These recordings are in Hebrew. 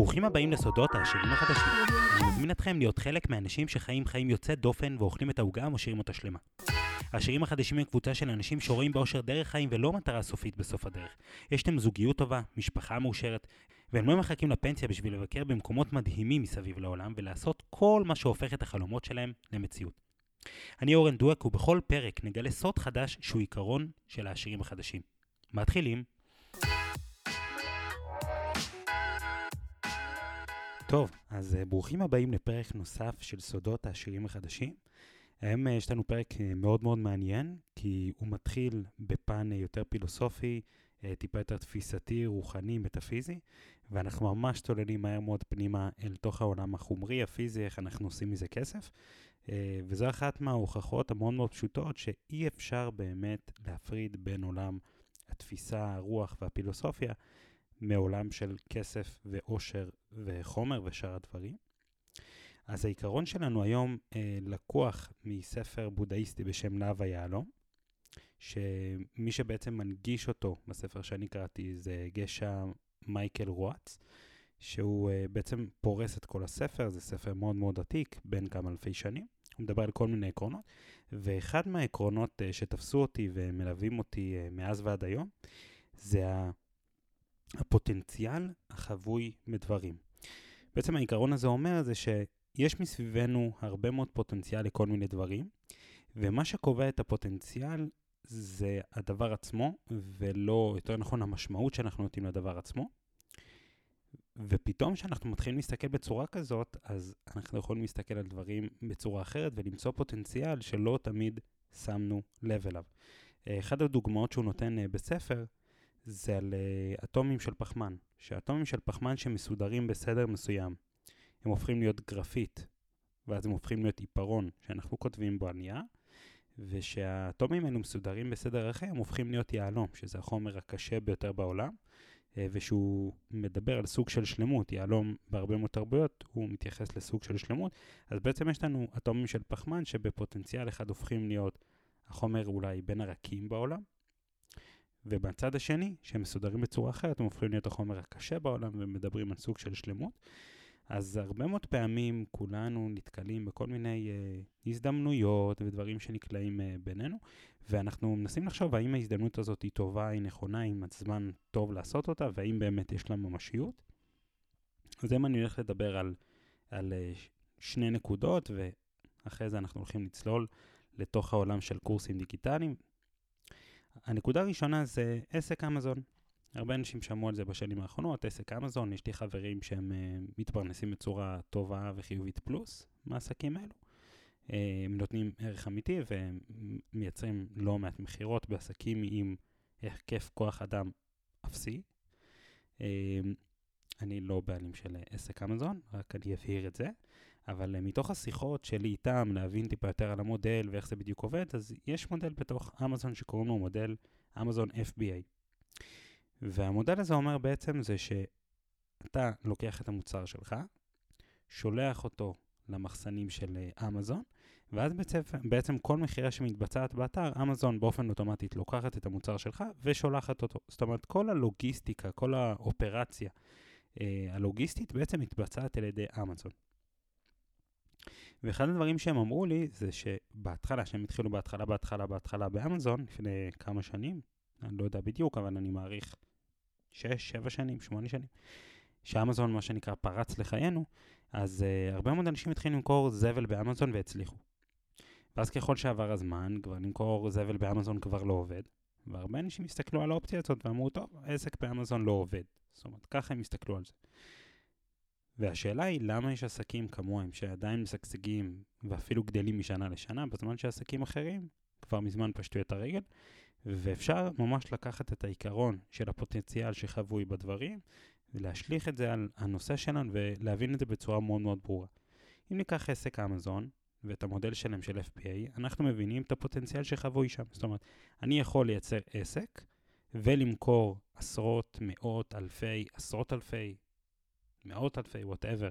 ברוכים הבאים לסודות העשירים החדשים. אני מזמין אתכם להיות חלק מהאנשים שחיים חיים יוצא דופן ואוכלים את העוגה ומשאירים אותה שלמה. העשירים החדשים הם קבוצה של אנשים שרואים באושר דרך חיים ולא מטרה סופית בסוף הדרך. יש להם זוגיות טובה, משפחה מאושרת, והם לא מחכים לפנסיה בשביל לבקר במקומות מדהימים מסביב לעולם ולעשות כל מה שהופך את החלומות שלהם למציאות. אני אורן דואק ובכל פרק נגלה סוד חדש שהוא עיקרון של העשירים החדשים. מתחילים. טוב, אז uh, ברוכים הבאים לפרק נוסף של סודות העשירים החדשים. היום uh, יש לנו פרק uh, מאוד מאוד מעניין, כי הוא מתחיל בפן יותר פילוסופי, טיפה יותר תפיסתי, רוחני, מטאפיזי, ואנחנו ממש צוללים מהר מאוד פנימה אל תוך העולם החומרי, הפיזי, איך אנחנו עושים מזה כסף. וזו אחת מההוכחות המאוד מאוד פשוטות, שאי אפשר באמת להפריד בין עולם התפיסה, הרוח והפילוסופיה, מעולם של כסף ועושר וחומר ושאר הדברים. אז העיקרון שלנו היום אה, לקוח מספר בודהיסטי בשם להב היהלום, שמי שבעצם מנגיש אותו בספר שאני קראתי זה גשה מייקל רואץ, שהוא אה, בעצם פורס את כל הספר, זה ספר מאוד מאוד עתיק, בין כמה אלפי שנים. הוא מדבר על כל מיני עקרונות, ואחד מהעקרונות אה, שתפסו אותי ומלווים אותי אה, מאז ועד היום, זה הפוטנציאל החבוי בדברים. בעצם העיקרון הזה אומר זה שיש מסביבנו הרבה מאוד פוטנציאל לכל מיני דברים, ומה שקובע את הפוטנציאל זה הדבר עצמו, ולא, יותר נכון, המשמעות שאנחנו נותנים לדבר עצמו. ופתאום כשאנחנו מתחילים להסתכל בצורה כזאת, אז אנחנו יכולים להסתכל על דברים בצורה אחרת ולמצוא פוטנציאל שלא תמיד שמנו לב אליו. אחת הדוגמאות שהוא נותן אה, בספר, זה על uh, אטומים של פחמן, שאטומים של פחמן שמסודרים בסדר מסוים, הם הופכים להיות גרפית, ואז הם הופכים להיות עיפרון שאנחנו כותבים בו על ושהאטומים האלו מסודרים בסדר אחר, הם הופכים להיות יהלום, שזה החומר הקשה ביותר בעולם, uh, ושהוא מדבר על סוג של שלמות, יהלום בהרבה מאוד תרבויות, הוא מתייחס לסוג של שלמות, אז בעצם יש לנו אטומים של פחמן שבפוטנציאל אחד הופכים להיות החומר אולי בין הרכים בעולם, ובצד השני, שהם מסודרים בצורה אחרת, הם הופכים להיות החומר הקשה בעולם ומדברים על סוג של שלמות. אז הרבה מאוד פעמים כולנו נתקלים בכל מיני uh, הזדמנויות ודברים שנקלעים uh, בינינו, ואנחנו מנסים לחשוב האם ההזדמנות הזאת היא טובה, היא נכונה, אם הזמן טוב לעשות אותה, והאם באמת יש לה ממשיות. אז היום אני הולך לדבר על, על uh, שני נקודות, ואחרי זה אנחנו הולכים לצלול לתוך העולם של קורסים דיגיטליים, הנקודה הראשונה זה עסק אמזון. הרבה אנשים שמעו על זה בשנים האחרונות, עסק אמזון, יש לי חברים שהם uh, מתפרנסים בצורה טובה וחיובית פלוס מהעסקים האלו. Uh, הם נותנים ערך אמיתי ומייצרים לא מעט מכירות בעסקים עם היקף כוח אדם אפסי. Uh, אני לא בעלים של עסק אמזון, רק אני אבהיר את זה. אבל uh, מתוך השיחות שלי איתם, להבין טיפה יותר על המודל ואיך זה בדיוק עובד, אז יש מודל בתוך אמזון שקוראים לו מודל אמזון FBA. והמודל הזה אומר בעצם זה שאתה לוקח את המוצר שלך, שולח אותו למחסנים של אמזון, ואז בעצם, בעצם כל מכירה שמתבצעת באתר, אמזון באופן אוטומטית לוקחת את המוצר שלך ושולחת אותו. זאת אומרת, כל הלוגיסטיקה, כל האופרציה אה, הלוגיסטית בעצם מתבצעת על ידי אמזון. ואחד הדברים שהם אמרו לי זה שבהתחלה, שהם התחילו בהתחלה, בהתחלה, בהתחלה באמזון, לפני כמה שנים, אני לא יודע בדיוק, אבל אני מעריך 6, 7 שנים, 8 שנים, שאמזון, מה שנקרא, פרץ לחיינו, אז uh, הרבה מאוד אנשים התחילו למכור זבל באמזון והצליחו. ואז ככל שעבר הזמן, כבר למכור זבל באמזון כבר לא עובד, והרבה אנשים הסתכלו על האופציה הזאת ואמרו, טוב, העסק באמזון לא עובד. זאת אומרת, ככה הם הסתכלו על זה. והשאלה היא למה יש עסקים כמוהם שעדיין משגשגים ואפילו גדלים משנה לשנה, בזמן שעסקים אחרים כבר מזמן פשטו את הרגל, ואפשר ממש לקחת את העיקרון של הפוטנציאל שחבוי בדברים, ולהשליך את זה על הנושא שלנו ולהבין את זה בצורה מאוד מאוד ברורה. אם ניקח עסק אמזון ואת המודל שלהם של FPA, אנחנו מבינים את הפוטנציאל שחבוי שם. זאת אומרת, אני יכול לייצר עסק ולמכור עשרות, מאות, אלפי, עשרות אלפי, מאות אלפי, whatever,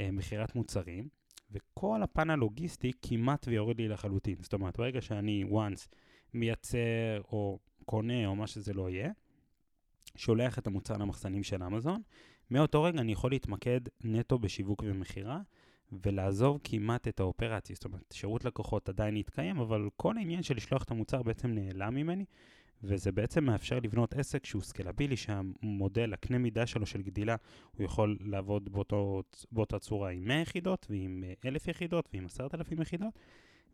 אה, מכירת מוצרים, וכל הפן הלוגיסטי כמעט ויורד לי לחלוטין. זאת אומרת, ברגע שאני once מייצר או קונה או מה שזה לא יהיה, שולח את המוצר למחסנים של אמזון, מאותו רגע אני יכול להתמקד נטו בשיווק ומכירה, ולעזוב כמעט את האופרציה. זאת אומרת, שירות לקוחות עדיין יתקיים, אבל כל העניין של לשלוח את המוצר בעצם נעלם ממני, וזה בעצם מאפשר לבנות עסק שהוא סקלבילי, שהמודל, הקנה מידה שלו של גדילה, הוא יכול לעבוד באותו, באותה צורה עם 100 יחידות, ועם 1,000 יחידות, ועם 10,000 יחידות,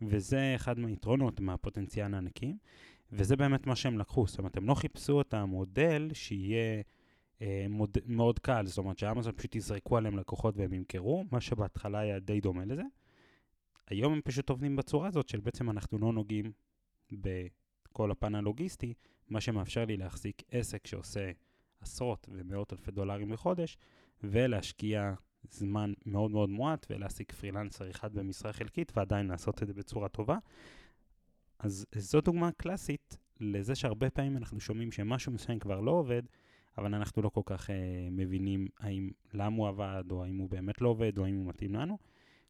וזה אחד מהיתרונות מהפוטנציאל הענקים, וזה באמת מה שהם לקחו. זאת אומרת, הם לא חיפשו את המודל שיהיה... אה, מוד, מאוד קל, זאת אומרת שאמזון פשוט יזרקו עליהם לקוחות והם ימכרו, מה שבהתחלה היה די דומה לזה. היום הם פשוט עובדים בצורה הזאת של בעצם אנחנו לא נוגעים בכל הפן הלוגיסטי, מה שמאפשר לי להחזיק עסק שעושה עשרות ומאות אלפי דולרים לחודש, ולהשקיע זמן מאוד מאוד מועט ולהעסיק פרילנסר אחד במשרה חלקית ועדיין לעשות את זה בצורה טובה. אז זו דוגמה קלאסית לזה שהרבה פעמים אנחנו שומעים שמשהו מסוים כבר לא עובד, אבל אנחנו לא כל כך אה, מבינים האם, למה הוא עבד, או האם הוא באמת לא עובד, או האם הוא מתאים לנו.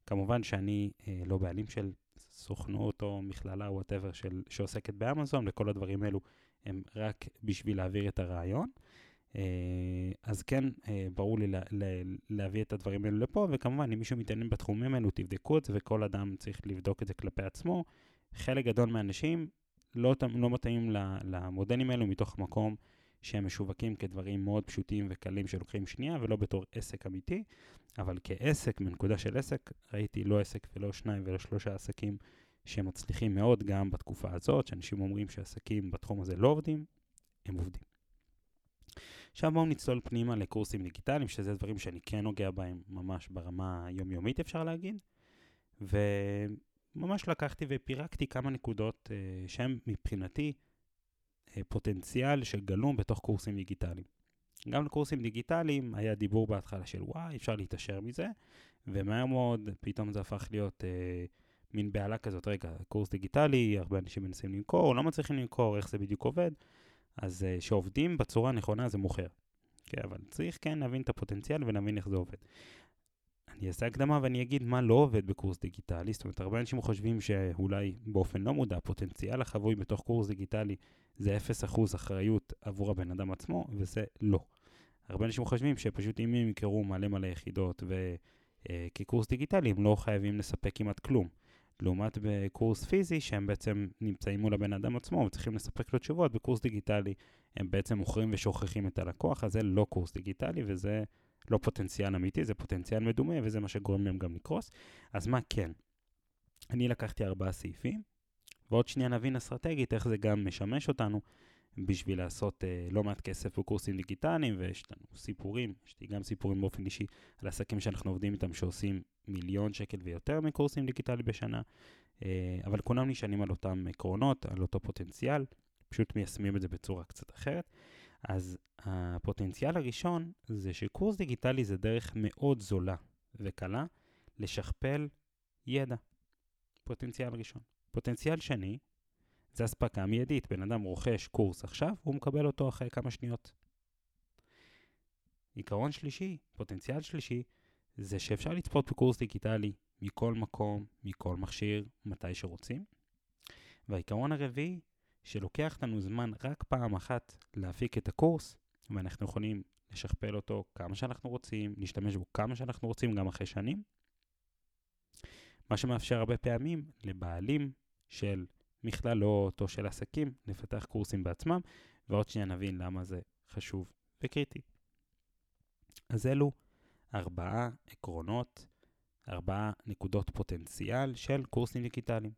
כמובן שאני אה, לא בעלים של סוכנות או מכללה, וואטאבר, שעוסקת באמזון, וכל הדברים האלו הם רק בשביל להעביר את הרעיון. אה, אז כן, אה, ברור לי לה, לה, להביא את הדברים האלו לפה, וכמובן, אם מישהו מתעניין בתחומים האלו, תבדקו את זה, וכל אדם צריך לבדוק את זה כלפי עצמו. חלק גדול מהאנשים לא, לא מתאים למודלים האלו מתוך מקום שהם משווקים כדברים מאוד פשוטים וקלים שלוקחים שנייה, ולא בתור עסק אמיתי, אבל כעסק, מנקודה של עסק, ראיתי לא עסק ולא שניים ולא שלושה עסקים שמצליחים מאוד גם בתקופה הזאת, שאנשים אומרים שעסקים בתחום הזה לא עובדים, הם עובדים. עכשיו בואו נצלול פנימה לקורסים דיגיטליים, שזה דברים שאני כן נוגע בהם ממש ברמה היומיומית אפשר להגיד, וממש לקחתי ופירקתי כמה נקודות uh, שהן מבחינתי אה, פוטנציאל שגלום בתוך קורסים דיגיטליים. גם לקורסים דיגיטליים היה דיבור בהתחלה של וואי, אפשר להתעשר מזה, ומהר מאוד פתאום זה הפך להיות אה, מין בהלה כזאת, רגע, קורס דיגיטלי, הרבה אנשים מנסים למכור, לא מצליחים למכור, איך זה בדיוק עובד, אז אה, שעובדים בצורה הנכונה זה מוכר. כן, אבל צריך כן להבין את הפוטנציאל ולהבין איך זה עובד. אני אעשה הקדמה ואני אגיד מה לא עובד בקורס דיגיטלי, זאת אומרת, הרבה אנשים חושבים שאולי באופן לא מודע, הפוטנציאל החבוי בתוך קורס דיגיטלי זה 0% אחריות עבור הבן אדם עצמו, וזה לא. הרבה אנשים חושבים שפשוט אם הם יקראו מלא מלא יחידות וכקורס אה, דיגיטלי, הם לא חייבים לספק כמעט כלום. לעומת בקורס פיזי, שהם בעצם נמצאים מול הבן אדם עצמו וצריכים לספק לו תשובות, בקורס דיגיטלי הם בעצם מוכרים ושוכחים את הלקוח, אז זה לא קורס דיגיטלי וזה לא פוטנציאל אמיתי, זה פוטנציאל מדומה וזה מה שגורם להם גם לקרוס. אז מה כן? אני לקחתי ארבעה סעיפים, ועוד שנייה נבין אסטרטגית איך זה גם משמש אותנו בשביל לעשות אה, לא מעט כסף בקורסים דיגיטליים, ויש לנו סיפורים, יש לי גם סיפורים באופן אישי על עסקים שאנחנו עובדים איתם שעושים מיליון שקל ויותר מקורסים דיגיטליים בשנה, אה, אבל כולם נשענים על אותם עקרונות, על אותו פוטנציאל, פשוט מיישמים את זה בצורה קצת אחרת. אז הפוטנציאל הראשון זה שקורס דיגיטלי זה דרך מאוד זולה וקלה לשכפל ידע. פוטנציאל ראשון. פוטנציאל שני, זה אספקה מיידית. בן אדם רוכש קורס עכשיו, הוא מקבל אותו אחרי כמה שניות. עיקרון שלישי, פוטנציאל שלישי, זה שאפשר לצפות בקורס דיגיטלי מכל מקום, מכל מכשיר, מתי שרוצים. והעיקרון הרביעי, שלוקח לנו זמן רק פעם אחת להפיק את הקורס, ואנחנו יכולים לשכפל אותו כמה שאנחנו רוצים, להשתמש בו כמה שאנחנו רוצים, גם אחרי שנים. מה שמאפשר הרבה פעמים לבעלים של מכללות או של עסקים לפתח קורסים בעצמם, ועוד שנייה נבין למה זה חשוב וקריטי. אז אלו ארבעה עקרונות, ארבעה נקודות פוטנציאל של קורסים דיגיטליים.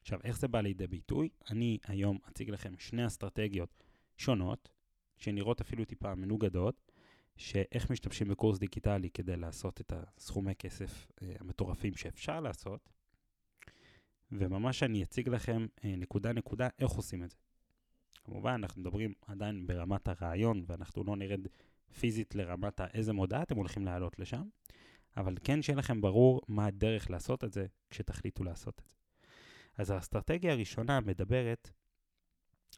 עכשיו, איך זה בא לידי ביטוי? אני היום אציג לכם שני אסטרטגיות שונות, שנראות אפילו טיפה מנוגדות, שאיך משתמשים בקורס דיגיטלי כדי לעשות את הסכומי כסף אה, המטורפים שאפשר לעשות, וממש אני אציג לכם אה, נקודה נקודה איך עושים את זה. כמובן, אנחנו מדברים עדיין ברמת הרעיון, ואנחנו לא נרד פיזית לרמת איזה מודעה אתם הולכים לעלות לשם, אבל כן שיהיה לכם ברור מה הדרך לעשות את זה כשתחליטו לעשות את זה. אז האסטרטגיה הראשונה מדברת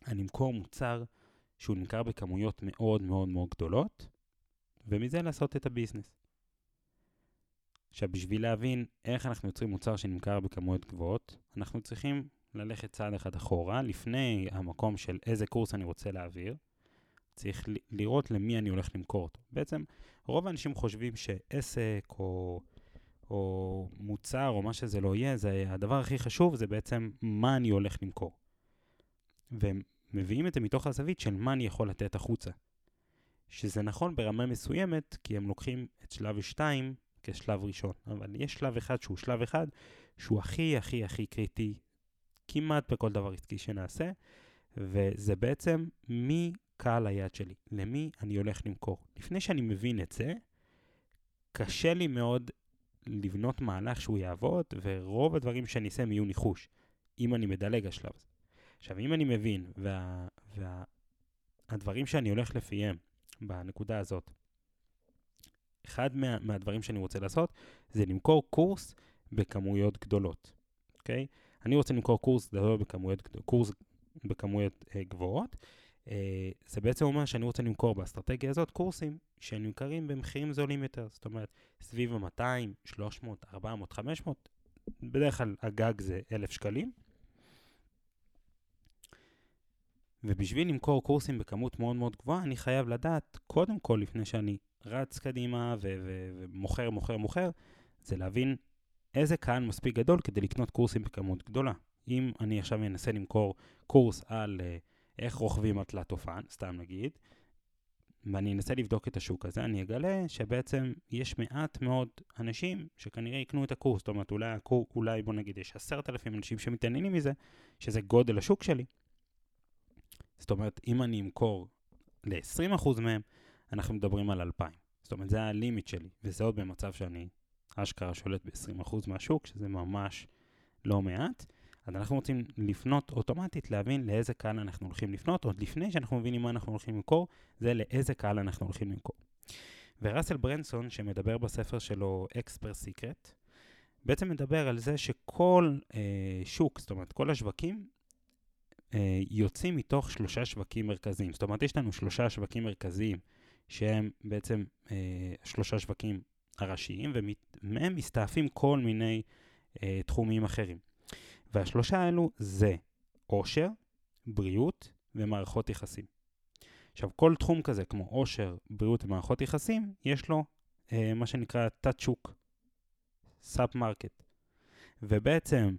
על למכור מוצר שהוא נמכר בכמויות מאוד מאוד מאוד גדולות, ומזה לעשות את הביזנס. עכשיו, בשביל להבין איך אנחנו יוצרים מוצר שנמכר בכמויות גבוהות, אנחנו צריכים ללכת צעד אחד אחורה, לפני המקום של איזה קורס אני רוצה להעביר. צריך לראות למי אני הולך למכור אותו. בעצם, רוב האנשים חושבים שעסק או, או מוצר או מה שזה לא יהיה, זה הדבר הכי חשוב זה בעצם מה אני הולך למכור. והם מביאים את זה מתוך הזווית של מה אני יכול לתת החוצה. שזה נכון ברמה מסוימת, כי הם לוקחים את שלב 2 כשלב ראשון. אבל יש שלב אחד שהוא שלב אחד, שהוא הכי הכי הכי קריטי כמעט בכל דבר עסקי שנעשה, וזה בעצם מי קהל היד שלי, למי אני הולך למכור. לפני שאני מבין את זה, קשה לי מאוד לבנות מהלך שהוא יעבוד, ורוב הדברים שאני אעשה יהיו ניחוש, אם אני מדלג על שלב הזה. עכשיו, אם אני מבין, והדברים וה, שאני הולך לפיהם בנקודה הזאת, אחד מה, מהדברים שאני רוצה לעשות זה למכור קורס בכמויות גדולות, אוקיי? אני רוצה למכור קורס בכמויות, קורס בכמויות אה, גבוהות. אה, זה בעצם אומר שאני רוצה למכור באסטרטגיה הזאת קורסים שנמכרים במחירים זולים יותר. זאת אומרת, סביב ה-200, 300, 400, 500, בדרך כלל הגג זה 1,000 שקלים. ובשביל למכור קורסים בכמות מאוד מאוד גבוהה, אני חייב לדעת, קודם כל, לפני שאני רץ קדימה ומוכר, מוכר, מוכר, זה להבין איזה קהל מספיק גדול כדי לקנות קורסים בכמות גדולה. אם אני עכשיו אנסה למכור קורס על uh, איך רוכבים על תלת אופן, סתם נגיד, ואני אנסה לבדוק את השוק הזה, אני אגלה שבעצם יש מעט מאוד אנשים שכנראה יקנו את הקורס. זאת אומרת, אולי, אולי בוא נגיד יש עשרת אלפים אנשים שמתעניינים מזה, שזה גודל השוק שלי. זאת אומרת, אם אני אמכור ל-20% מהם, אנחנו מדברים על 2,000. זאת אומרת, זה הלימיט שלי, וזה עוד במצב שאני אשכרה שולט ב-20% מהשוק, שזה ממש לא מעט. אז אנחנו רוצים לפנות אוטומטית, להבין לאיזה קהל אנחנו הולכים לפנות, עוד לפני שאנחנו מבינים מה אנחנו הולכים למכור, זה לאיזה קהל אנחנו הולכים למכור. וראסל ברנסון, שמדבר בספר שלו אקספר סיקרט, בעצם מדבר על זה שכל אה, שוק, זאת אומרת כל השווקים, אה, יוצאים מתוך שלושה שווקים מרכזיים. זאת אומרת, יש לנו שלושה שווקים מרכזיים שהם בעצם אה, שלושה שווקים הראשיים, ומהם מסתעפים כל מיני אה, תחומים אחרים. והשלושה האלו זה עושר, בריאות ומערכות יחסים. עכשיו, כל תחום כזה, כמו עושר, בריאות ומערכות יחסים, יש לו אה, מה שנקרא תת-שוק, sub-market. ובעצם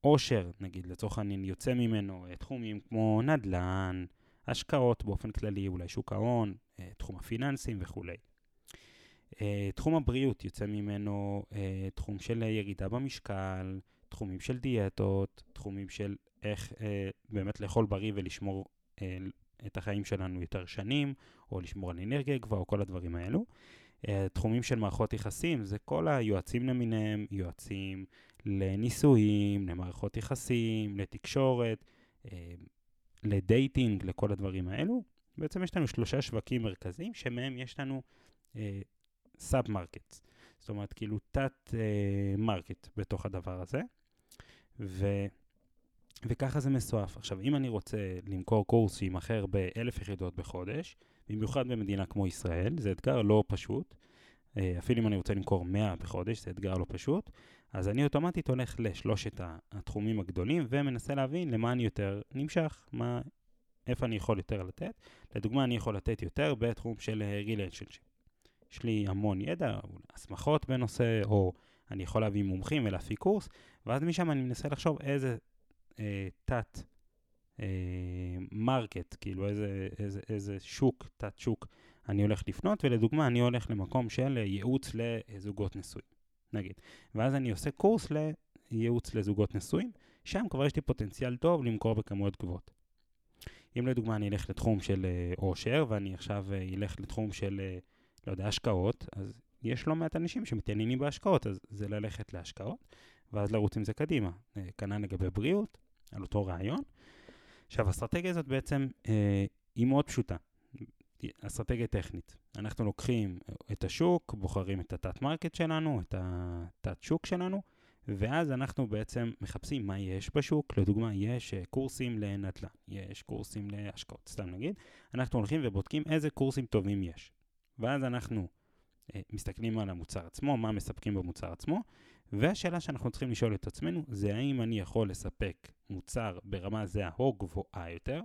עושר, נגיד לצורך העניין, יוצא ממנו אה, תחומים כמו נדל"ן, השקעות באופן כללי, אולי שוק ההון, אה, תחום הפיננסים וכולי. אה, תחום הבריאות יוצא ממנו אה, תחום של ירידה במשקל, תחומים של דיאטות, תחומים של איך אה, באמת לאכול בריא ולשמור אה, את החיים שלנו יותר שנים, או לשמור על אנרגיה גבוהה, או כל הדברים האלו. אה, תחומים של מערכות יחסים, זה כל היועצים למיניהם, יועצים לנישואים, למערכות יחסים, לתקשורת, אה, לדייטינג, לכל הדברים האלו. בעצם יש לנו שלושה שווקים מרכזיים, שמהם יש לנו אה, sub market. זאת אומרת, כאילו תת אה, market בתוך הדבר הזה. ו, וככה זה מסועף. עכשיו, אם אני רוצה למכור קורס שיימכר באלף יחידות בחודש, במיוחד במדינה כמו ישראל, זה אתגר לא פשוט. אה, אפילו אם אני רוצה למכור 100 בחודש, זה אתגר לא פשוט. אז אני אוטומטית הולך לשלושת התחומים הגדולים ומנסה להבין למה אני יותר נמשך, מה, איפה אני יכול יותר לתת. לדוגמה, אני יכול לתת יותר בתחום של relationship. יש לי המון ידע, הסמכות בנושא, או אני יכול להביא מומחים ולהפיק קורס, ואז משם אני מנסה לחשוב איזה אה, תת אה, market, כאילו איזה, איזה, איזה שוק, תת שוק אני הולך לפנות, ולדוגמה אני הולך למקום של ייעוץ לזוגות נשואים, נגיד. ואז אני עושה קורס לייעוץ לזוגות נשואים, שם כבר יש לי פוטנציאל טוב למכור בכמויות גבוהות. אם לדוגמה אני אלך לתחום של עושר, אה, ואני עכשיו אה, אלך לתחום של, אה, לא יודע, השקעות, אז יש לא מעט אנשים שמתעניינים בהשקעות, אז זה ללכת להשקעות, ואז לרוץ עם זה קדימה. כנ"ל לגבי בריאות, על אותו רעיון. עכשיו, האסטרטגיה הזאת בעצם אה, היא מאוד פשוטה. אסטרטגיה טכנית. אנחנו לוקחים את השוק, בוחרים את התת-מרקט שלנו, את התת-שוק שלנו, ואז אנחנו בעצם מחפשים מה יש בשוק. לדוגמה, יש אה, קורסים לנדל"ן, יש קורסים להשקעות, סתם נגיד. אנחנו הולכים ובודקים איזה קורסים טובים יש. ואז אנחנו אה, מסתכלים על המוצר עצמו, מה מספקים במוצר עצמו, והשאלה שאנחנו צריכים לשאול את עצמנו זה האם אני יכול לספק מוצר ברמה זהה או גבוהה יותר,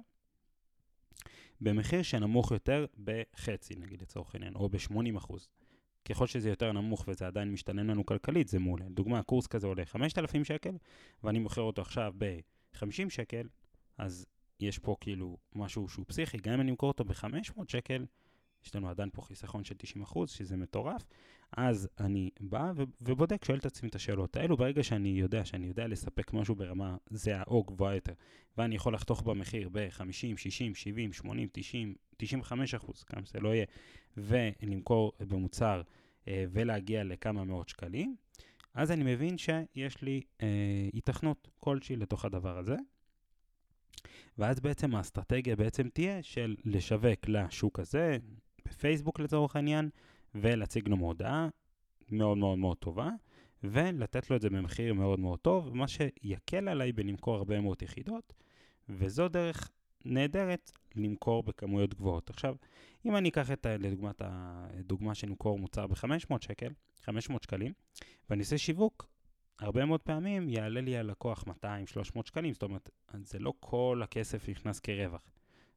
במחיר שנמוך יותר בחצי, נגיד לצורך העניין, או ב-80%. ככל שזה יותר נמוך וזה עדיין משתנה לנו כלכלית, זה מעולה. לדוגמה, קורס כזה עולה 5,000 שקל, ואני מוכר אותו עכשיו ב-50 שקל, אז יש פה כאילו משהו שהוא פסיכי, גם אם אני אמכור אותו ב-500 שקל, יש לנו עדיין פה חיסכון של 90 אחוז, שזה מטורף, אז אני בא ובודק, שואל את עצמי את השאלות האלו, ברגע שאני יודע שאני יודע לספק משהו ברמה זהה או גבוהה יותר, ואני יכול לחתוך במחיר ב-50, 60, 70, 80, 90, 95 אחוז, כמה שזה לא יהיה, ולמכור במוצר אה, ולהגיע לכמה מאות שקלים, אז אני מבין שיש לי אה, התכנות כלשהי לתוך הדבר הזה. ואז בעצם האסטרטגיה בעצם תהיה של לשווק לשוק הזה, בפייסבוק לצורך העניין, ולהציג לו מודעה מאוד מאוד מאוד טובה, ולתת לו את זה במחיר מאוד מאוד טוב, מה שיקל עליי בלמכור הרבה מאוד יחידות, וזו דרך נהדרת למכור בכמויות גבוהות. עכשיו, אם אני אקח את, לדוגמת הדוגמה שנמכור מוצר ב-500 שקל, 500 שקלים, ואני אעשה שיווק, הרבה מאוד פעמים יעלה לי הלקוח 200-300 שקלים, זאת אומרת, זה לא כל הכסף נכנס כרווח.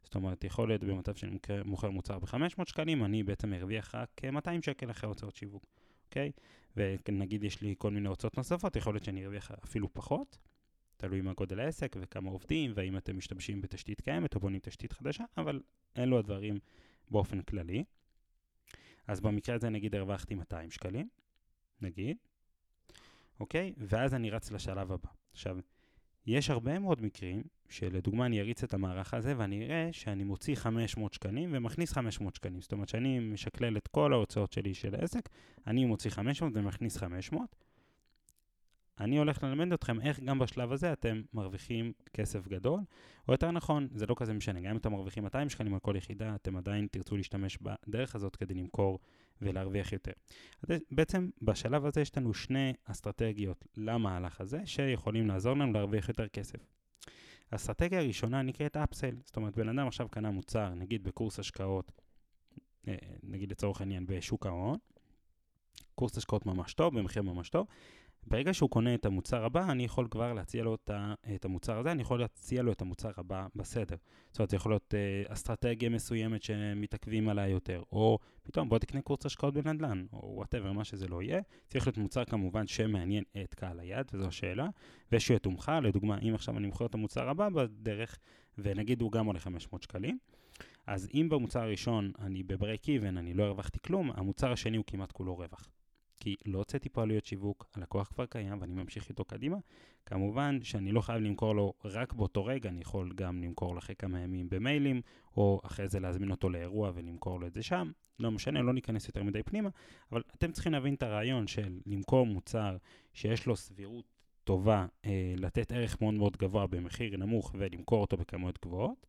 זאת אומרת, יכול להיות במצב שאני מוכר מוצר ב-500 שקלים, אני בעצם ארוויח רק 200 שקל אחרי הוצאות שיווק, אוקיי? ונגיד יש לי כל מיני הוצאות נוספות, יכול להיות שאני ארוויח אפילו פחות, תלוי מה גודל העסק וכמה עובדים, והאם אתם משתמשים בתשתית קיימת או בונים תשתית חדשה, אבל אלו הדברים באופן כללי. אז במקרה הזה נגיד הרווחתי 200 שקלים, נגיד, אוקיי? ואז אני רץ לשלב הבא. עכשיו, יש הרבה מאוד מקרים שלדוגמה אני אריץ את המערך הזה ואני אראה שאני מוציא 500 שקלים ומכניס 500 שקלים. זאת אומרת שאני משקלל את כל ההוצאות שלי של העסק, אני מוציא 500 ומכניס 500. אני הולך ללמד אתכם איך גם בשלב הזה אתם מרוויחים כסף גדול, או יותר נכון, זה לא כזה משנה, גם אם אתם מרוויחים 200 שקלים על כל יחידה, אתם עדיין תרצו להשתמש בדרך הזאת כדי למכור ולהרוויח יותר. אז בעצם בשלב הזה יש לנו שני אסטרטגיות למהלך הזה, שיכולים לעזור לנו להרוויח יותר כסף. האסטרטגיה הראשונה נקראת אפסל, זאת אומרת בן אדם עכשיו קנה מוצר, נגיד בקורס השקעות, אה, נגיד לצורך העניין בשוק ההון, קורס השקעות ממש טוב, במחיר ממש טוב, ברגע שהוא קונה את המוצר הבא, אני יכול כבר להציע לו את המוצר הזה, אני יכול להציע לו את המוצר הבא בסדר. זאת אומרת, זה יכול להיות אה, אסטרטגיה מסוימת שמתעכבים עליה יותר, או פתאום בוא תקנה קורס השקעות בנדל"ן, או whatever, מה שזה לא יהיה. צריך להיות מוצר כמובן שמעניין את קהל היד, וזו השאלה, ושיהיה תומכה, לדוגמה, אם עכשיו אני מוכר את המוצר הבא בדרך, ונגיד הוא גם עולה 500 שקלים, אז אם במוצר הראשון אני ב break even, אני לא הרווחתי כלום, המוצר השני הוא כמעט כולו רווח. כי לא הוצאתי פה עלויות שיווק, הלקוח כבר קיים ואני ממשיך איתו קדימה. כמובן שאני לא חייב למכור לו רק באותו רגע, אני יכול גם למכור לו אחרי כמה ימים במיילים, או אחרי זה להזמין אותו לאירוע ולמכור לו את זה שם. לא משנה, לא ניכנס יותר מדי פנימה, אבל אתם צריכים להבין את הרעיון של למכור מוצר שיש לו סבירות טובה, אה, לתת ערך מאוד מאוד גבוה במחיר נמוך ולמכור אותו בכמויות גבוהות.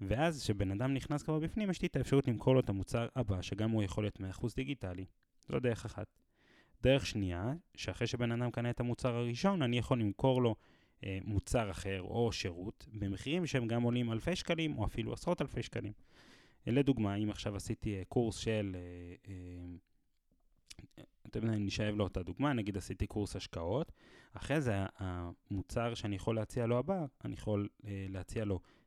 ואז כשבן אדם נכנס כבר בפנים, יש לי את האפשרות למכור לו את המוצר הבא, שגם הוא יכול להיות 100% דיגיטלי. זו דרך אחת. דרך שנייה, שאחרי שבן אדם קנה את המוצר הראשון, אני יכול למכור לו אה, מוצר אחר או שירות במחירים שהם גם עולים אלפי שקלים או אפילו עשרות אלפי שקלים. לדוגמה, אם עכשיו עשיתי אה, קורס של, אה, אה, אתם יודעים, אני אשאב לו את הדוגמה, נגיד עשיתי קורס השקעות, אחרי זה המוצר שאני יכול להציע לו הבא, אני יכול אה, להציע לו אה,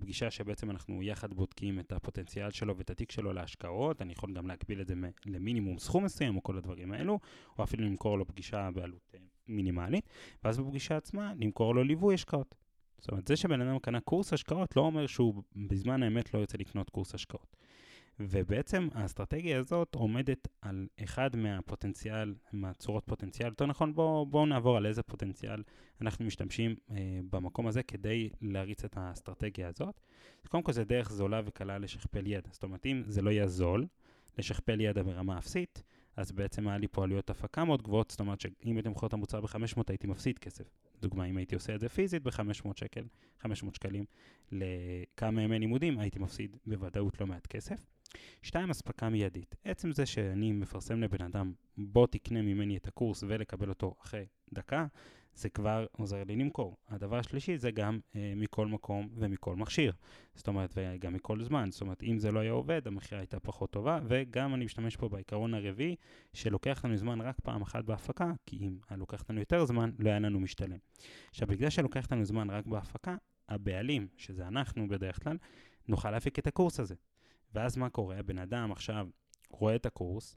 פגישה שבעצם אנחנו יחד בודקים את הפוטנציאל שלו ואת התיק שלו להשקעות, אני יכול גם להקביל את זה למינימום סכום מסוים או כל הדברים האלו, או אפילו למכור לו פגישה בעלות אה, מינימלית, ואז בפגישה עצמה למכור לו ליווי השקעות. זאת אומרת, זה שבן אדם קנה קורס השקעות לא אומר שהוא בזמן האמת לא יוצא לקנות קורס השקעות. ובעצם האסטרטגיה הזאת עומדת על אחד מהפוטנציאל, מהצורות פוטנציאל, יותר נכון בואו בוא נעבור על איזה פוטנציאל אנחנו משתמשים אה, במקום הזה כדי להריץ את האסטרטגיה הזאת. קודם כל זה דרך זולה וקלה לשכפל ידע, זאת אומרת אם זה לא יהיה זול לשכפל ידע ברמה אפסית, אז בעצם היה לי פה עלויות הפקה מאוד גבוהות, זאת אומרת שאם הייתי מוכר את המוצר ב-500 הייתי מפסיד כסף. דוגמה, אם הייתי עושה את זה פיזית ב-500 שקל, 500 שקלים לכמה ימי לימודים, הייתי מפסיד בוודאות לא מעט כסף. שתיים, אספקה מיידית. עצם זה שאני מפרסם לבן אדם, בוא תקנה ממני את הקורס ולקבל אותו אחרי דקה, זה כבר עוזר לי למכור. הדבר השלישי זה גם אה, מכל מקום ומכל מכשיר. זאת אומרת, וגם מכל זמן. זאת אומרת, אם זה לא היה עובד, המכירה הייתה פחות טובה, וגם אני משתמש פה בעיקרון הרביעי, שלוקח לנו זמן רק פעם אחת בהפקה, כי אם היה לוקח לנו יותר זמן, לא היה לנו משתלם. עכשיו, בגלל שלוקח לנו זמן רק בהפקה, הבעלים, שזה אנחנו בדרך כלל, נוכל להפיק את הקורס הזה. ואז מה קורה? הבן אדם עכשיו רואה את הקורס,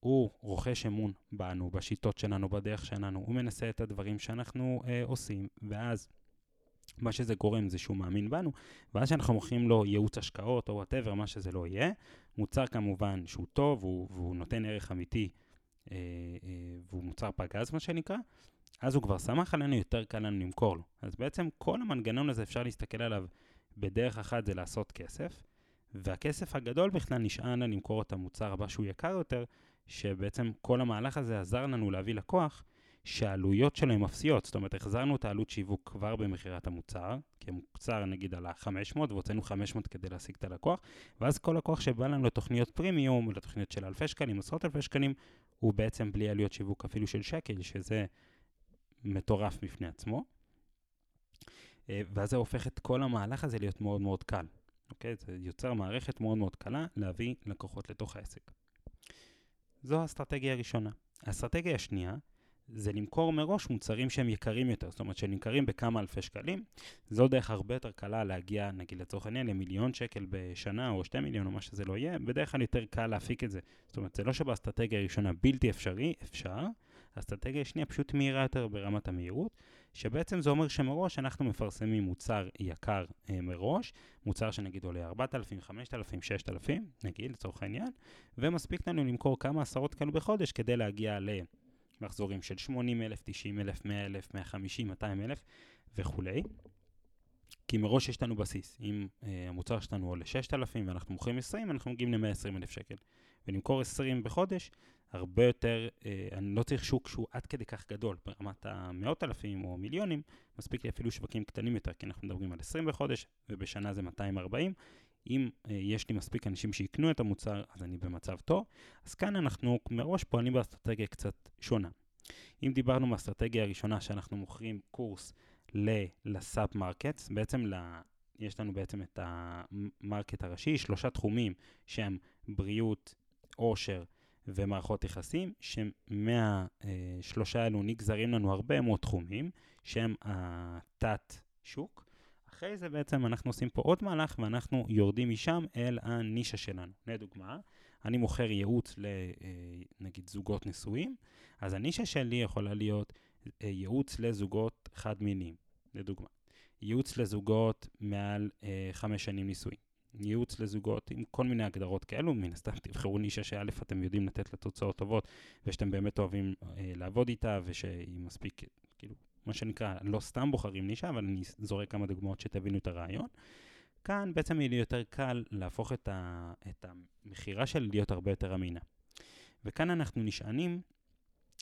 הוא רוכש אמון בנו, בשיטות שלנו, בדרך שלנו, הוא מנסה את הדברים שאנחנו אה, עושים, ואז מה שזה גורם זה שהוא מאמין בנו, ואז שאנחנו מוכרים לו ייעוץ השקעות או whatever, מה שזה לא יהיה, מוצר כמובן שהוא טוב, והוא, והוא נותן ערך אמיתי, אה, אה, והוא מוצר פגז מה שנקרא, אז הוא כבר סומך עלינו, יותר קל לנו למכור לו. אז בעצם כל המנגנון הזה אפשר להסתכל עליו בדרך אחת זה לעשות כסף, והכסף הגדול בכלל נשען על למכור את המוצר הבא שהוא יקר יותר, שבעצם כל המהלך הזה עזר לנו להביא לקוח שהעלויות שלו הן אפסיות. זאת אומרת, החזרנו את העלות שיווק כבר במכירת המוצר, כי המוצר נגיד עלה 500 והוצאנו 500 כדי להשיג את הלקוח, ואז כל לקוח שבא לנו לתוכניות פרימיום, לתוכניות של אלפי שקלים, עשרות אלפי שקלים, הוא בעצם בלי עלויות שיווק אפילו של שקל, שזה מטורף בפני עצמו. אה, ואז זה הופך את כל המהלך הזה להיות מאוד מאוד קל. אוקיי? זה יוצר מערכת מאוד מאוד קלה להביא לקוחות לתוך העסק. זו האסטרטגיה הראשונה. האסטרטגיה השנייה זה למכור מראש מוצרים שהם יקרים יותר, זאת אומרת שנמכרים בכמה אלפי שקלים. זו דרך הרבה יותר קלה להגיע, נגיד לצורך העניין, למיליון שקל בשנה או שתי מיליון או מה שזה לא יהיה, בדרך כלל יותר קל להפיק את זה. זאת אומרת, זה לא שבאסטרטגיה הראשונה בלתי אפשרי, אפשר. האסטרטגיה השנייה פשוט מהירה יותר ברמת המהירות, שבעצם זה אומר שמראש אנחנו מפרסמים מוצר יקר אה, מראש, מוצר שנגיד עולה 4,000, 5,000, 6,000, נגיד לצורך העניין, ומספיק לנו למכור כמה עשרות כאלו בחודש כדי להגיע למחזורים של 80,000, 90,000, 100,000, 150, 200,000 וכולי. כי מראש יש לנו בסיס. אם אה, המוצר שלנו עולה 6,000 ואנחנו מוכרים 20, אנחנו מגיעים ל-120,000 שקל. ולמכור 20 בחודש, הרבה יותר, אה, אני לא צריך שוק שהוא עד כדי כך גדול, ברמת המאות אלפים או מיליונים, מספיק לי אפילו שווקים קטנים יותר, כי אנחנו מדברים על 20 בחודש, ובשנה זה 240. אם אה, יש לי מספיק אנשים שיקנו את המוצר, אז אני במצב טוב. אז כאן אנחנו מראש פועלים באסטרטגיה קצת שונה. אם דיברנו מהאסטרטגיה הראשונה שאנחנו מוכרים קורס ל sub markets, בעצם ל... יש לנו בעצם את ה market הראשי, שלושה תחומים שהם בריאות, עושר ומערכות יחסים, שמהשלושה האלו נגזרים לנו הרבה מאוד תחומים, שהם התת-שוק. אחרי זה בעצם אנחנו עושים פה עוד מהלך ואנחנו יורדים משם אל הנישה שלנו. לדוגמה, אני מוכר ייעוץ לנגיד אה, זוגות נשואים, אז הנישה שלי יכולה להיות אה, ייעוץ לזוגות חד-מיניים, לדוגמה. ייעוץ לזוגות מעל אה, חמש שנים נישואים. ייעוץ לזוגות עם כל מיני הגדרות כאלו, מן הסתם תבחרו נישה שא' אתם יודעים לתת לה תוצאות טובות ושאתם באמת אוהבים אה, לעבוד איתה ושהיא מספיק, כאילו, מה שנקרא, לא סתם בוחרים נישה, אבל אני זורק כמה דוגמאות שתבינו את הרעיון. כאן בעצם יהיה לי יותר קל להפוך את, ה, את המכירה שלי להיות הרבה יותר אמינה. וכאן אנחנו נשענים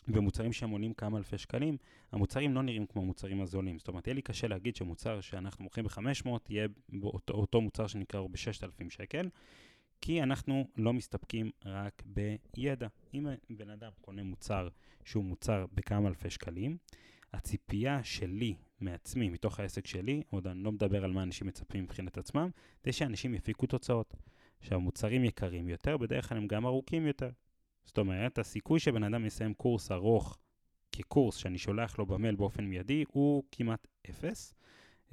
במוצרים שהם עולים כמה אלפי שקלים, המוצרים לא נראים כמו המוצרים הזולים. זאת אומרת, יהיה לי קשה להגיד שמוצר שאנחנו מוכרים ב-500 יהיה באותו אותו מוצר שנקרא ב-6,000 שקל, כי אנחנו לא מסתפקים רק בידע. אם בן אדם קונה מוצר שהוא מוצר בכמה אלפי שקלים, הציפייה שלי מעצמי, מתוך העסק שלי, עוד אני לא מדבר על מה אנשים מצפים מבחינת עצמם, זה שאנשים יפיקו תוצאות. שהמוצרים יקרים יותר, בדרך כלל הם גם ארוכים יותר. זאת אומרת, הסיכוי שבן אדם יסיים קורס ארוך כקורס שאני שולח לו במייל באופן מיידי הוא כמעט אפס,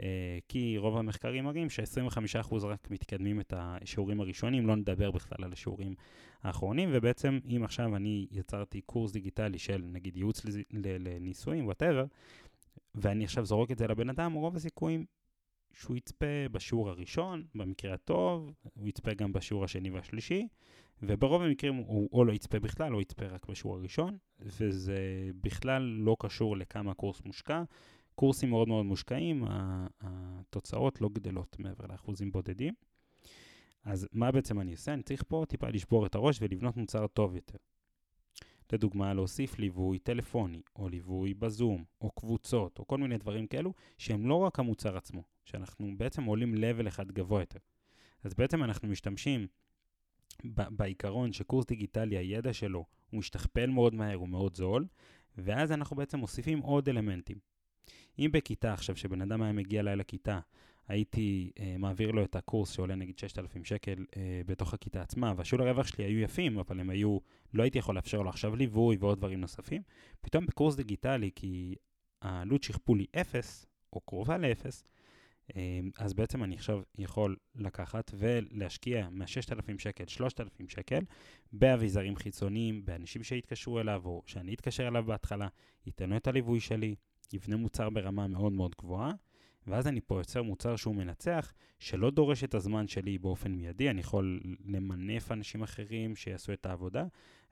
אה, כי רוב המחקרים מראים ש-25% רק מתקדמים את השיעורים הראשונים, לא נדבר בכלל על השיעורים האחרונים, ובעצם אם עכשיו אני יצרתי קורס דיגיטלי של נגיד ייעוץ לנישואים, whatever, ואני עכשיו זורק את זה לבן אדם, רוב הסיכויים שהוא יצפה בשיעור הראשון, במקרה הטוב, הוא יצפה גם בשיעור השני והשלישי, וברוב המקרים הוא או לא יצפה בכלל או יצפה רק בשיעור הראשון, וזה בכלל לא קשור לכמה הקורס מושקע. קורסים מאוד מאוד מושקעים, התוצאות לא גדלות מעבר לאחוזים בודדים. אז מה בעצם אני עושה? אני צריך פה טיפה לשבור את הראש ולבנות מוצר טוב יותר. לדוגמה, להוסיף ליווי טלפוני, או ליווי בזום, או קבוצות, או כל מיני דברים כאלו, שהם לא רק המוצר עצמו, שאנחנו בעצם עולים level אחד גבוה יותר. אז בעצם אנחנו משתמשים בעיקרון שקורס דיגיטלי, הידע שלו, הוא משתכפל מאוד מהר, הוא מאוד זול, ואז אנחנו בעצם מוסיפים עוד אלמנטים. אם בכיתה עכשיו, שבן אדם היה מגיע אליי לכיתה, הייתי אה, מעביר לו את הקורס שעולה נגיד 6,000 שקל אה, בתוך הכיתה עצמה, והשיעור הרווח שלי היו יפים, אבל הם היו, לא הייתי יכול לאפשר לו עכשיו ליווי ועוד דברים נוספים. פתאום בקורס דיגיטלי, כי העלות שכפול היא 0, או קרובה ל-0, אמ, אז בעצם אני עכשיו יכול לקחת ולהשקיע מה-6,000 שקל, 3,000 שקל, באביזרים חיצוניים, באנשים שיתקשרו אליו, או שאני אתקשר אליו בהתחלה, ייתנו את הליווי שלי, יבנה מוצר ברמה מאוד מאוד גבוהה, ואז אני פה יוצר מוצר שהוא מנצח, שלא דורש את הזמן שלי באופן מיידי, אני יכול למנף אנשים אחרים שיעשו את העבודה,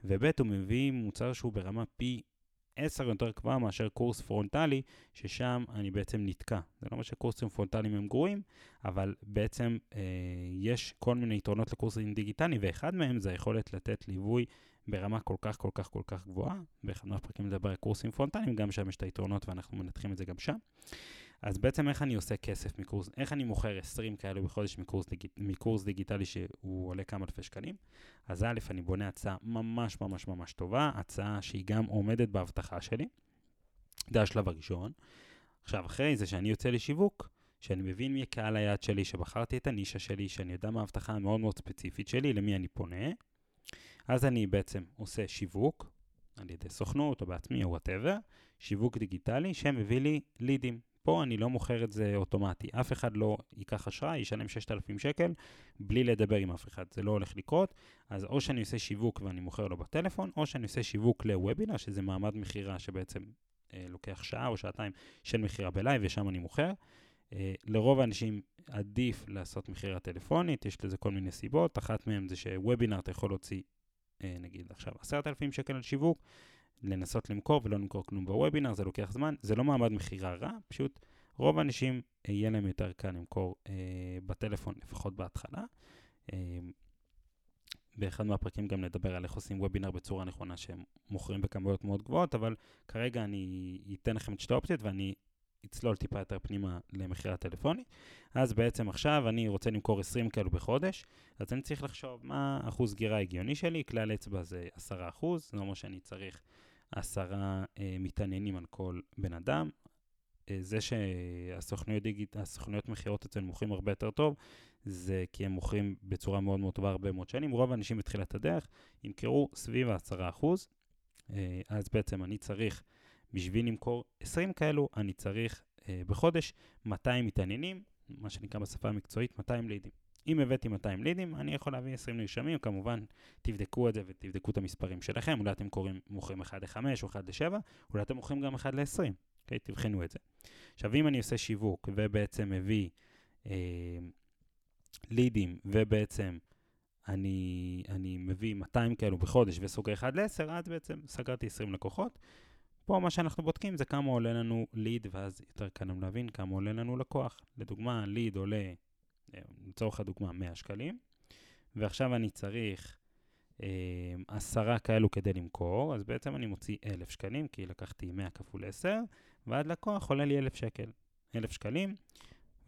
וב' הוא מביא מוצר שהוא ברמה פי 10 יותר גבוהה מאשר קורס פרונטלי, ששם אני בעצם נתקע. זה לא אומר שקורסים פרונטליים הם גרועים, אבל בעצם אה, יש כל מיני יתרונות לקורסים דיגיטליים, ואחד מהם זה היכולת לתת ליווי ברמה כל כך כל כך כל כך גבוהה. באחד מהפרקים לדבר על קורסים פרונטליים, גם שם יש את היתרונות ואנחנו מנתחים את זה גם שם. אז בעצם איך אני עושה כסף מקורס, איך אני מוכר 20 כאלו בחודש מקורס, דיג, מקורס דיגיטלי שהוא עולה כמה אלפי שקלים? אז א', אני בונה הצעה ממש ממש ממש טובה, הצעה שהיא גם עומדת בהבטחה שלי. זה השלב הראשון. עכשיו, אחרי זה שאני יוצא לשיווק, שאני מבין מי קהל היעד שלי, שבחרתי את הנישה שלי, שאני יודע מה ההבטחה המאוד מאוד ספציפית שלי, למי אני פונה, אז אני בעצם עושה שיווק, על ידי סוכנות או בעצמי או whatever, שיווק דיגיטלי שמביא לי לידים. פה אני לא מוכר את זה אוטומטי. אף אחד לא ייקח אשראי, ישלם 6,000 שקל בלי לדבר עם אף אחד. זה לא הולך לקרות. אז או שאני עושה שיווק ואני מוכר לו בטלפון, או שאני עושה שיווק לוובינר, שזה מעמד מכירה שבעצם אה, לוקח שעה או שעתיים של מכירה ב live, ושם אני מוכר. אה, לרוב האנשים עדיף לעשות מכירה טלפונית, יש לזה כל מיני סיבות. אחת מהן זה שוובינר אתה יכול להוציא, אה, נגיד עכשיו, 10,000 שקל על שיווק. לנסות למכור ולא למכור כלום בוובינר, זה לוקח זמן, זה לא מעמד מכירה רע, פשוט רוב האנשים אה, יהיה להם יותר קל למכור אה, בטלפון, לפחות בהתחלה. אה, באחד מהפרקים גם נדבר על איך עושים וובינר בצורה נכונה שהם מוכרים בכמויות מאוד גבוהות, אבל כרגע אני אתן לכם את שתי האופציות ואני אצלול טיפה יותר פנימה למכירה טלפונית. אז בעצם עכשיו אני רוצה למכור 20 כאלו בחודש, אז אני צריך לחשוב מה אחוז סגירה הגיוני שלי, כלל אצבע זה 10 אחוז, זאת אומרת שאני צריך עשרה אה, מתעניינים על כל בן אדם. אה, זה שהסוכנויות דיגיט, מכירות אצלנו מוכרים הרבה יותר טוב, זה כי הם מוכרים בצורה מאוד מאוד טובה הרבה מאוד שנים. רוב האנשים בתחילת הדרך ימכרו סביב ה-10%, אה, אז בעצם אני צריך, בשביל למכור 20 כאלו, אני צריך אה, בחודש 200 מתעניינים, מה שנקרא בשפה המקצועית 200 לידים. אם הבאתי 200 לידים, אני יכול להביא 20 נרשמים, כמובן תבדקו את זה ותבדקו את המספרים שלכם, אולי אתם קוראים, מוכרים 1 ל-5 או 1 ל-7, אולי אתם מוכרים גם 1 ל-20, אוקיי? תבחנו את זה. עכשיו, אם אני עושה שיווק ובעצם מביא אה, לידים ובעצם אני, אני מביא 200 כאלו בחודש וסוגר 1 ל-10, אז בעצם סגרתי 20 לקוחות. פה מה שאנחנו בודקים זה כמה עולה לנו ליד, ואז יותר קל לנו להבין כמה עולה לנו לקוח. לדוגמה, ליד עולה לצורך הדוגמה 100 שקלים, ועכשיו אני צריך אה, עשרה כאלו כדי למכור, אז בעצם אני מוציא 1,000 שקלים, כי לקחתי 100 כפול 10, ועד לקוח עולה לי 1,000 שקל, 1,000 שקלים,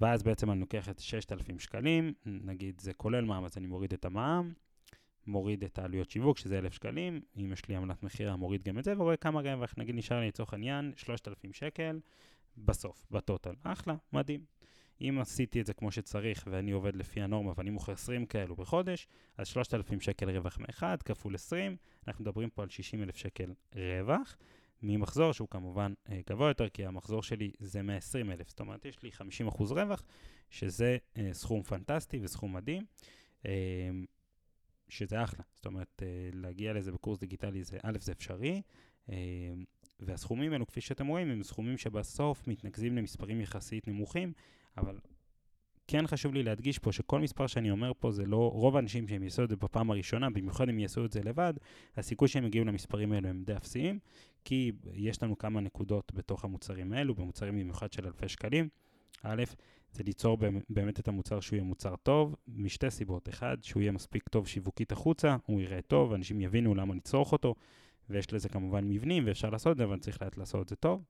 ואז בעצם אני לוקח את 6,000 שקלים, נגיד זה כולל מע"מ, אז אני מוריד את המע"מ, מוריד את העלויות שיווק, שזה 1,000 שקלים, אם יש לי עמלת מכירה, מוריד גם את זה, ורואה כמה רווח, נגיד נשאר לי לצורך העניין 3,000 שקל בסוף, בטוטל. אחלה, מדהים. אם עשיתי את זה כמו שצריך ואני עובד לפי הנורמה ואני מוכר 20 כאלו בחודש, אז 3,000 שקל רווח מאחד כפול 20, אנחנו מדברים פה על 60,000 שקל רווח, ממחזור שהוא כמובן אה, גבוה יותר, כי המחזור שלי זה 120,000, זאת אומרת יש לי 50% רווח, שזה אה, סכום פנטסטי וסכום מדהים. אה, שזה אחלה, זאת אומרת, אה, להגיע לזה בקורס דיגיטלי זה, א', זה אפשרי, אה, והסכומים האלו, כפי שאתם רואים, הם סכומים שבסוף מתנקזים למספרים יחסית נמוכים, אבל כן חשוב לי להדגיש פה שכל מספר שאני אומר פה זה לא, רוב האנשים שהם יעשו את זה בפעם הראשונה, במיוחד אם יעשו את זה לבד, הסיכוי שהם יגיעו למספרים האלו הם די אפסיים, כי יש לנו כמה נקודות בתוך המוצרים האלו, במוצרים במיוחד של אלפי שקלים. א', זה ליצור באמת את המוצר שהוא יהיה מוצר טוב, משתי סיבות. אחד, שהוא יהיה מספיק טוב שיווקית החוצה, הוא יראה טוב, אנשים יבינו למה לצרוך אותו, ויש לזה כמובן מבנים ואפשר לעשות את זה, אבל צריך לעשות את זה טוב.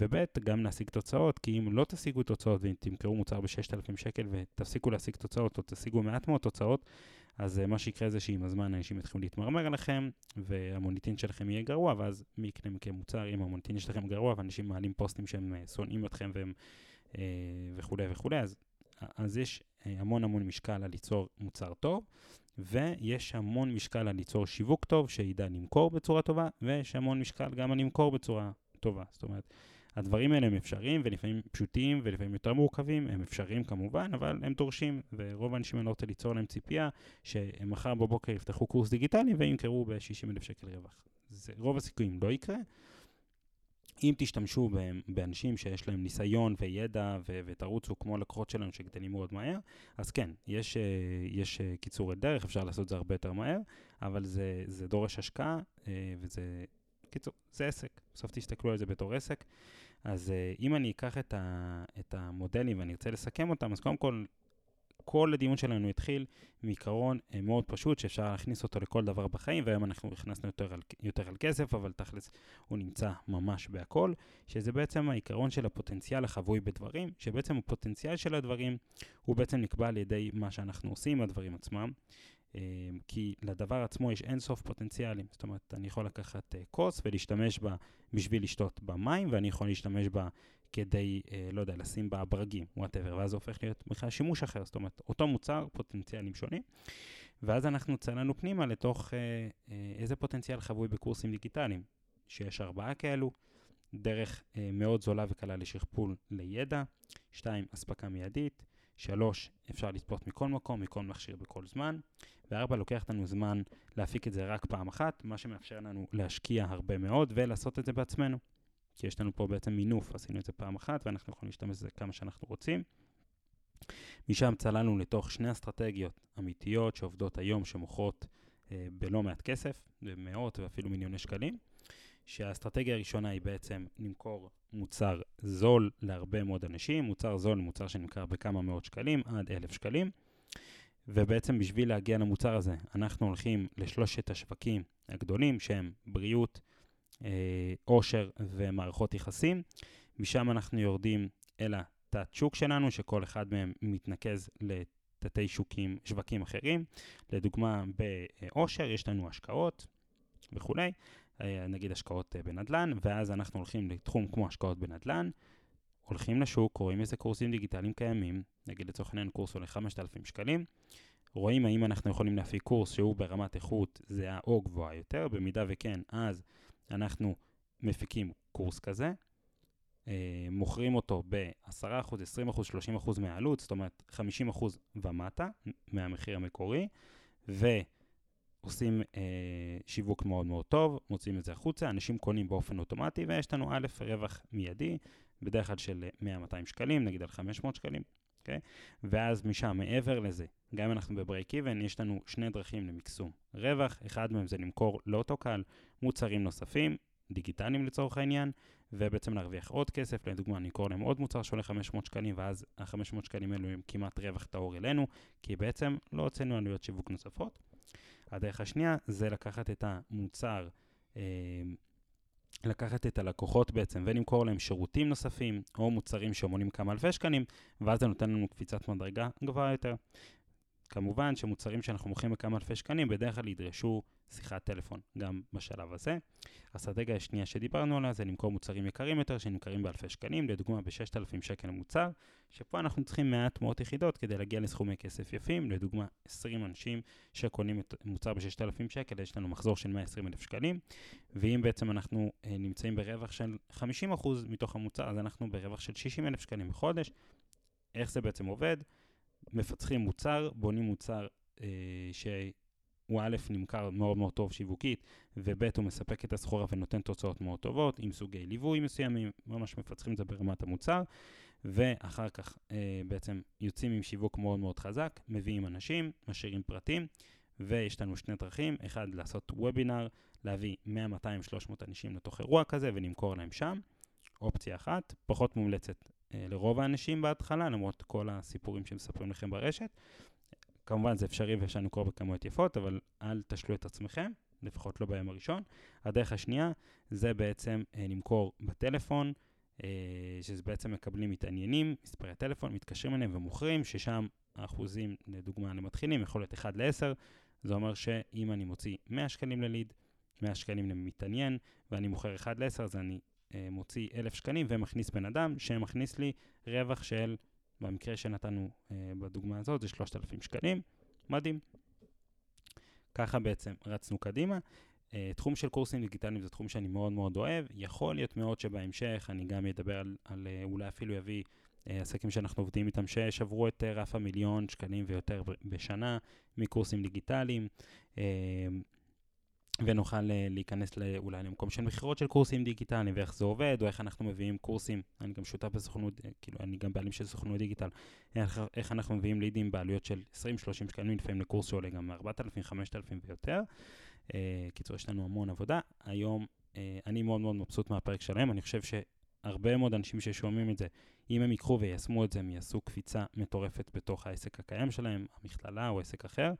וב' גם להשיג תוצאות, כי אם לא תשיגו תוצאות ואם תמכרו מוצר ב-6,000 שקל ותפסיקו להשיג תוצאות או תשיגו מעט מאוד תוצאות, אז uh, מה שיקרה זה שעם הזמן אנשים יתחילו להתמרמר עליכם והמוניטין שלכם יהיה גרוע, ואז מי יקנה מכם מוצר אם המוניטין שלכם גרוע ואנשים מעלים פוסטים שהם uh, שונאים אתכם והם uh, וכולי וכולי, אז, אז יש המון המון משקל על ליצור מוצר טוב. ויש המון משקל על ליצור שיווק טוב, שידע למכור בצורה טובה, ויש המון משקל גם על למכור בצורה טובה. זאת אומרת, הדברים האלה הם אפשריים ולפעמים פשוטים ולפעמים יותר מורכבים, הם אפשריים כמובן, אבל הם דורשים, ורוב האנשים אני לא רוצה ליצור להם ציפייה שמחר בבוקר יפתחו קורס דיגיטלי וימכרו ב-60,000 שקל רווח. זה רוב הסיכויים לא יקרה. אם תשתמשו באנשים שיש להם ניסיון וידע ו- ותרוצו כמו לקוחות שלנו שגדלים מאוד מהר, אז כן, יש, אה, יש אה, קיצורי דרך, אפשר לעשות את זה הרבה יותר מהר, אבל זה, זה דורש השקעה אה, וזה, קיצור, זה עסק. בסוף תסתכלו על זה בתור עסק. אז אם אני אקח את, ה- את המודלים ואני ארצה לסכם אותם, אז קודם כל, כל הדיון שלנו התחיל מעיקרון אה, מאוד פשוט, שאפשר להכניס אותו לכל דבר בחיים, והיום אנחנו הכנסנו יותר על, יותר על כסף, אבל תכלס הוא נמצא ממש בהכל, שזה בעצם העיקרון של הפוטנציאל החבוי בדברים, שבעצם הפוטנציאל של הדברים הוא בעצם נקבע על ידי מה שאנחנו עושים הדברים עצמם. אה, כי לדבר עצמו יש אינסוף פוטנציאלים. זאת אומרת, אני יכול לקחת אה, כוס ולהשתמש בה בשביל לשתות במים, ואני יכול להשתמש בה כדי, אה, לא יודע, לשים בה ברגים, וואטאבר, ואז זה הופך להיות בכלל שימוש אחר, זאת אומרת, אותו מוצר, פוטנציאלים שונים. ואז אנחנו צללנו פנימה לתוך אה, אה, איזה פוטנציאל חבוי בקורסים דיגיטליים, שיש ארבעה כאלו, דרך מאוד זולה וקלה לשכפול לידע, שתיים, אספקה מיידית, שלוש, אפשר לצפות מכל מקום, מכל מכשיר בכל זמן, וארבע, לוקח לנו זמן להפיק את זה רק פעם אחת, מה שמאפשר לנו להשקיע הרבה מאוד ולעשות את זה בעצמנו. כי יש לנו פה בעצם מינוף, עשינו את זה פעם אחת ואנחנו יכולים להשתמש בזה כמה שאנחנו רוצים. משם צללנו לתוך שני אסטרטגיות אמיתיות שעובדות היום, שמוכרות אה, בלא מעט כסף, במאות ואפילו מיליוני שקלים, שהאסטרטגיה הראשונה היא בעצם למכור מוצר זול להרבה מאוד אנשים, מוצר זול מוצר שנמכר בכמה מאות שקלים עד אלף שקלים, ובעצם בשביל להגיע למוצר הזה, אנחנו הולכים לשלושת השווקים הגדולים שהם בריאות, עושר אה, ומערכות יחסים. משם אנחנו יורדים אל התת שוק שלנו, שכל אחד מהם מתנקז לתתי שוקים, שווקים אחרים. לדוגמה, בעושר יש לנו השקעות וכולי, אה, נגיד השקעות אה, בנדל"ן, ואז אנחנו הולכים לתחום כמו השקעות בנדל"ן, הולכים לשוק, רואים איזה קורסים דיגיטליים קיימים, נגיד לצורך העניין קורס עולה 5,000 שקלים, רואים האם אנחנו יכולים להפיק קורס שהוא ברמת איכות זהה או גבוהה יותר, במידה וכן, אז אנחנו מפיקים קורס כזה, אה, מוכרים אותו ב-10%, 20%, 30% מהעלות, זאת אומרת 50% ומטה מהמחיר המקורי, ועושים אה, שיווק מאוד מאוד טוב, מוצאים את זה החוצה, אנשים קונים באופן אוטומטי, ויש לנו א', רווח מיידי, בדרך כלל של 100-200 שקלים, נגיד על 500 שקלים, אוקיי? ואז משם, מעבר לזה, גם אם אנחנו בברייק איבן, יש לנו שני דרכים למקסום רווח, אחד מהם זה למכור לאותו קהל מוצרים נוספים, דיגיטליים לצורך העניין, ובעצם להרוויח עוד כסף, לדוגמה אני אקרוא להם עוד מוצר שעולה 500 שקלים, ואז ה-500 שקלים האלו הם כמעט רווח טהור אלינו, כי בעצם לא הוצאנו עלויות שיווק נוספות. הדרך השנייה זה לקחת את המוצר, אה, לקחת את הלקוחות בעצם ולמכור להם שירותים נוספים, או מוצרים שמונים כמה אלפי שקלים, ואז זה נותן לנו קפיצת מדרגה גבוהה יותר. כמובן שמוצרים שאנחנו מוכרים בכמה אלפי שקלים בדרך כלל ידרשו שיחת טלפון גם בשלב הזה. האסטרטגיה השנייה שדיברנו עליה זה למכור מוצרים יקרים יותר שנמכרים באלפי שקלים, לדוגמה ב-6,000 שקל למוצר, שפה אנחנו צריכים מעט מאות יחידות כדי להגיע לסכומי כסף יפים, לדוגמה 20 אנשים שקונים את מוצר ב-6,000 שקל, יש לנו מחזור של 120,000 שקלים, ואם בעצם אנחנו אה, נמצאים ברווח של 50% מתוך המוצר, אז אנחנו ברווח של 60,000 שקלים בחודש. איך זה בעצם עובד? מפצחים מוצר, בונים מוצר אה, שהוא א', נמכר מאוד מאוד טוב שיווקית, וב', הוא מספק את הסחורה ונותן תוצאות מאוד טובות, עם סוגי ליווי מסוימים, ממש מפצחים את זה ברמת המוצר, ואחר כך אה, בעצם יוצאים עם שיווק מאוד מאוד חזק, מביאים אנשים, משאירים פרטים, ויש לנו שני דרכים, אחד, לעשות וובינר, להביא 100, 200, 300 אנשים לתוך אירוע כזה ולמכור להם שם. אופציה אחת, פחות מומלצת לרוב האנשים בהתחלה, למרות כל הסיפורים שמספרים לכם ברשת. כמובן זה אפשרי ואפשר למכור בכמויות יפות, אבל אל תשלו את עצמכם, לפחות לא ביום הראשון. הדרך השנייה זה בעצם אה, למכור בטלפון, אה, שזה בעצם מקבלים מתעניינים, מספרי טלפון, מתקשרים אליהם ומוכרים, ששם האחוזים, לדוגמה, למתחילים, יכול להיות 1 ל-10. זה אומר שאם אני מוציא 100 שקלים לליד, 100 שקלים למתעניין, ואני מוכר 1 ל-10, אז אני אה, מוציא 1,000 שקלים ומכניס בן אדם שמכניס לי רווח של, במקרה שנתנו אה, בדוגמה הזאת, זה 3,000 שקלים. מדהים. ככה בעצם רצנו קדימה. Uh, תחום של קורסים דיגיטליים זה תחום שאני מאוד מאוד אוהב. יכול להיות מאוד שבהמשך אני גם אדבר על, על אולי אפילו יביא uh, עסקים שאנחנו עובדים איתם ששברו את רף המיליון שקלים ויותר בשנה מקורסים דיגיטליים. ונוכל להיכנס אולי למקום של מכירות של קורסים דיגיטליים, ואיך זה עובד, או איך אנחנו מביאים קורסים, אני גם שותף בסוכנות, כאילו, אני גם בעלים של סוכנות דיגיטל, איך, איך אנחנו מביאים לידים בעלויות של 20-30 שקלים, לפעמים לקורס שעולה גם 4,000, 5,000 ויותר. אה, קיצור, יש לנו המון עבודה. היום אה, אני מאוד מאוד מבסוט מהפרק שלהם, אני חושב שהרבה מאוד אנשים ששומעים את זה, אם הם ייקחו ויישמו את זה, הם יעשו קפיצה מטורפת בתוך העסק הקיים שלהם, המכללה או עסק אחר.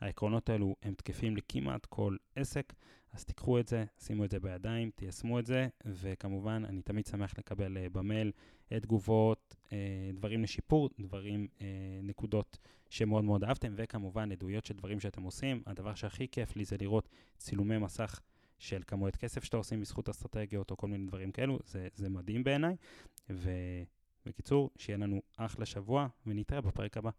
העקרונות האלו הם תקפים לכמעט כל עסק, אז תיקחו את זה, שימו את זה בידיים, תיישמו את זה, וכמובן, אני תמיד שמח לקבל uh, במייל uh, תגובות, uh, דברים לשיפור, דברים, uh, נקודות שמאוד מאוד אהבתם, וכמובן עדויות של דברים שאתם עושים. הדבר שהכי כיף לי זה לראות צילומי מסך של כמויות כסף שאתה עושים בזכות אסטרטגיות או כל מיני דברים כאלו, זה, זה מדהים בעיניי. ובקיצור, שיהיה לנו אחלה שבוע, ונתראה בפרק הבא.